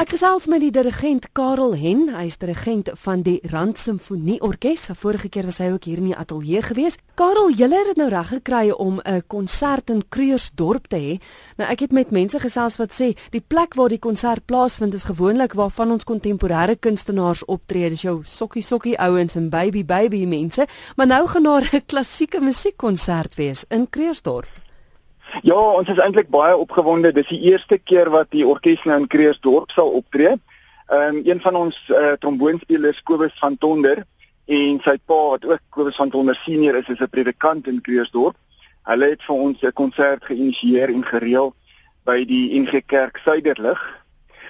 Ek gesels met die dirigent Karel Hen, hy is dirigent van die Rand Simfonie Orkees. Vorige keer was hy ook hier in die ateljee gewees. Karel, jy het dit nou reg gekry om 'n konsert in Kreursdorp te hê. Nou ek het met mense gesels wat sê die plek waar die konsert plaasvind is gewoonlik waar van ons kontemporêre kunstenaars optree. Dis jou sokkie sokkie ouens en baby baby mense, maar nou gaan daar 'n klassieke musiekkonsert wees in Kreursdorp. Ja, ons is eintlik baie opgewonde. Dis die eerste keer wat die orkes nou in Kreersdorp sal optree. Ehm um, een van ons uh, tromboonspelers Kobus van Tonder en sy pa wat ook Kobus van Tonder senior is, is 'n predikant in Kreersdorp. Hulle het vir ons 'n konsert geïnisieer en gereël by die NG Kerk Suiderlig.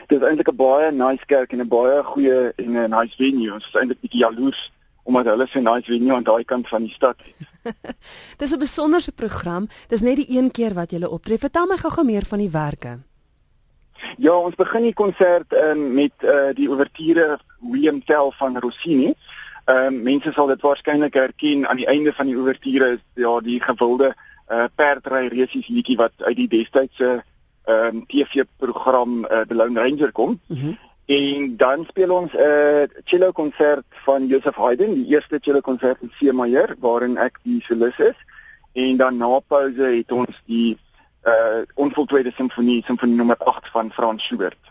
Dit is eintlik 'n baie nice kerk en 'n baie goeie en 'n nice venue. Ons is eintlik bietjie jaloers omdat hulle so nice venue aan daai kant van die stad het. Dis 'n besonderse program. Dis net die een keer wat jy optree. Vertel my gou-gou meer van die werke. Ja, ons begin die konsert um, met uh, die ouverture William Tell van Rossini. Ehm um, mense sal dit waarskynlik herken aan die einde van die ouverture is ja die gewilde uh, perdry resies liedjie wat uit die destydse ehm um, TV-program uh, The Lone Ranger kom. Mm -hmm. En dan speel ons 'n uh, cello konsert van Joseph Haydn, die eerste cello konsert in C majeur waarin ek die solis is. En dan na pouse het ons die uh onvoltooide simfonie, simfonie nommer 8 van Franz Schubert.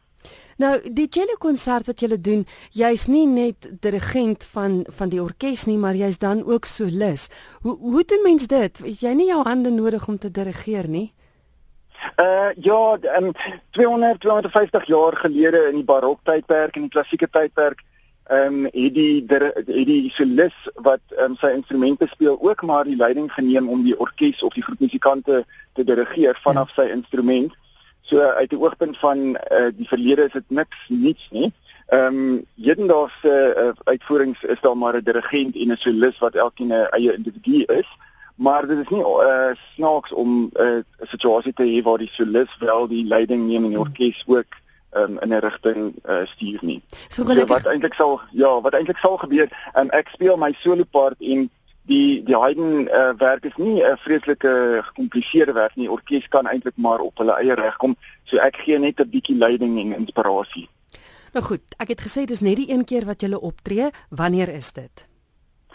Nou, die cello konsert wat jy doen, jy's nie net dirigent van van die orkes nie, maar jy's dan ook solis. Hoe hoe doen mens dit? Het jy nie jou hande nodig om te dirigeer nie? Uh ja, um, 200 250 jaar gelede in die baroktydperk en die klassieke tydperk, ehm um, het die het die solis wat um, sy instrumente speel ook maar die leiding geneem om die orkes of die groepmusikante te dirigeer vanaf ja. sy instrument. So uit die oogpunt van uh, die verlede is dit niks niets nie. Ehm um, hedendaagse uh, uitvoerings is daar maar 'n dirigent en 'n solis wat elkeen 'n eie individu is maar dit is nie uh, snaaks om eh, 'n uh, situasie te hê waar die solis wel die leiding neem en die orkes ook um, in 'n rigting uh, stuur nie. So, so wat eintlik sal ja, wat eintlik sal gebeur, um, ek speel my solo part en die die Haydn uh, werk is nie 'n vreeslike gecompliseerde werk nie. Orkes kan eintlik maar op hulle eie reg kom. So ek gee net 'n bietjie leiding en inspirasie. Nou goed, ek het gesê dis net die een keer wat jy optree. Wanneer is dit?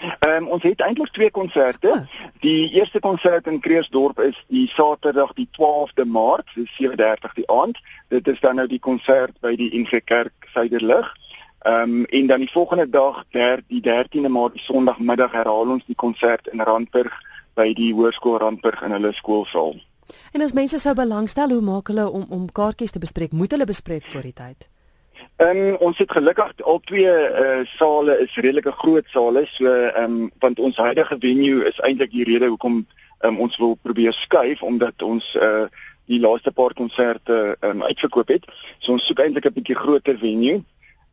Ehm um, ons het eintlik twee konserte. Oh. Die eerste konsert in Kreersdorp is die Saterdag die 12de Maart, dis 7:30 die aand. Dit is dan nou die konsert by die NG Kerk Suiderlig. Ehm um, en dan die volgende dag, der, die 13de Maart, die Sondagmiddag herhaal ons die konsert in Randburg by die Hoërskool Randburg in hulle skoolsaal. En as mense sou belangstel, hoe maak hulle om om kaartjies te bespreek? Moet hulle bespreek voor die tyd? Ehm um, ons het gelukkig al twee uh, sale is redelike groot sale so ehm um, want ons huidige venue is eintlik die rede hoekom um, ons wil probeer skuif omdat ons uh, die laaste paar konserte um, uitverkoop het. So ons soek eintlik 'n bietjie groter venue.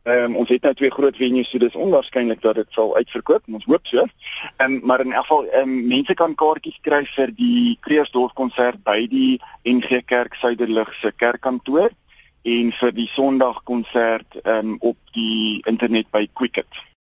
Ehm um, ons het nou twee groot venues so dis onwaarskynlik dat dit sal uitverkoop. Ons hoop so. Ehm um, maar in elk geval ehm um, mense kan kaartjies kry vir die Kreeusdorp konsert by die NG Kerk Suiderlig se kerkkantoor en vir die Sondag konsert um, op die internet by Quicket.